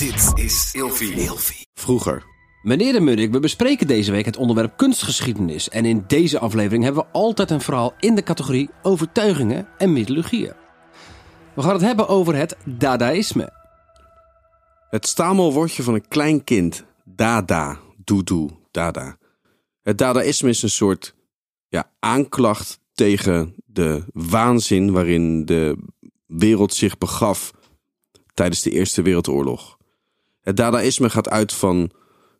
Dit is Ilfie. Vroeger. Meneer de Munnik, we bespreken deze week het onderwerp kunstgeschiedenis. En in deze aflevering hebben we altijd een verhaal in de categorie overtuigingen en mythologieën. We gaan het hebben over het Dadaïsme. Het stamelwoordje van een klein kind. Dada. Doedoe. Dada. Het dadaïsme is een soort ja, aanklacht tegen de waanzin waarin de wereld zich begaf tijdens de Eerste Wereldoorlog. Het dadaïsme gaat uit van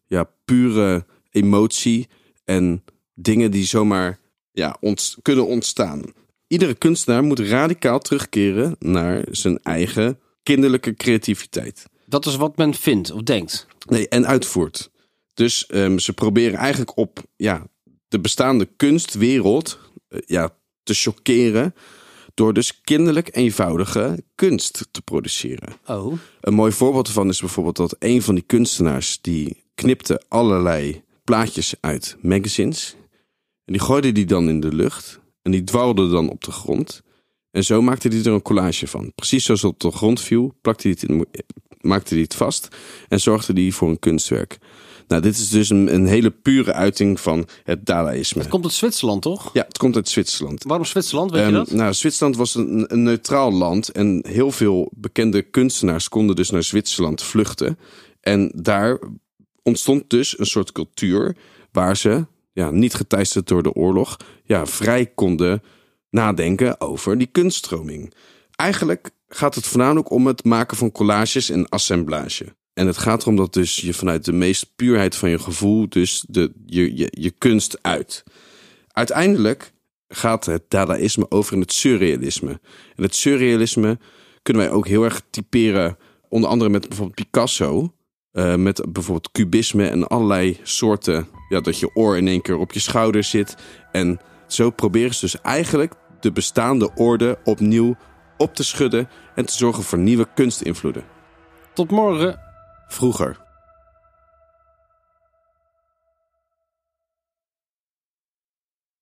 ja, pure emotie en dingen die zomaar ja, ont kunnen ontstaan. Iedere kunstenaar moet radicaal terugkeren naar zijn eigen kinderlijke creativiteit. Dat is wat men vindt of denkt. Nee, en uitvoert. Dus ehm, ze proberen eigenlijk op ja, de bestaande kunstwereld eh, ja, te chockeren. Door dus kinderlijk eenvoudige kunst te produceren. Oh. Een mooi voorbeeld ervan is bijvoorbeeld dat een van die kunstenaars die knipte allerlei plaatjes uit magazines. En die gooide die dan in de lucht. En die dwarrelde dan op de grond. En zo maakte hij er een collage van. Precies zoals het op de grond viel, plakte hij het in, maakte hij het vast. En zorgde hij voor een kunstwerk. Nou, dit is dus een, een hele pure uiting van het Dadaïsme. Het komt uit Zwitserland, toch? Ja, het komt uit Zwitserland. Waarom Zwitserland, weet je Ehm, dat? nou, Zwitserland was een, een neutraal land en heel veel bekende kunstenaars konden dus naar Zwitserland vluchten. En daar ontstond dus een soort cultuur waar ze, ja, niet geteisterd door de oorlog, ja, vrij konden nadenken over die kunststroming. Eigenlijk gaat het voornamelijk om het maken van collages en assemblage. En het gaat erom dat dus je vanuit de meest puurheid van je gevoel dus de, je, je, je kunst uit. Uiteindelijk gaat het dadaïsme over in het surrealisme. En het surrealisme kunnen wij ook heel erg typeren, onder andere met bijvoorbeeld Picasso. eh, met bijvoorbeeld cubisme en allerlei soorten. Ja, dat je oor in één keer op je schouder zit. En zo proberen ze dus eigenlijk de bestaande orde opnieuw op te schudden. En te zorgen voor nieuwe kunstinvloeden. Tot morgen. Vroeger.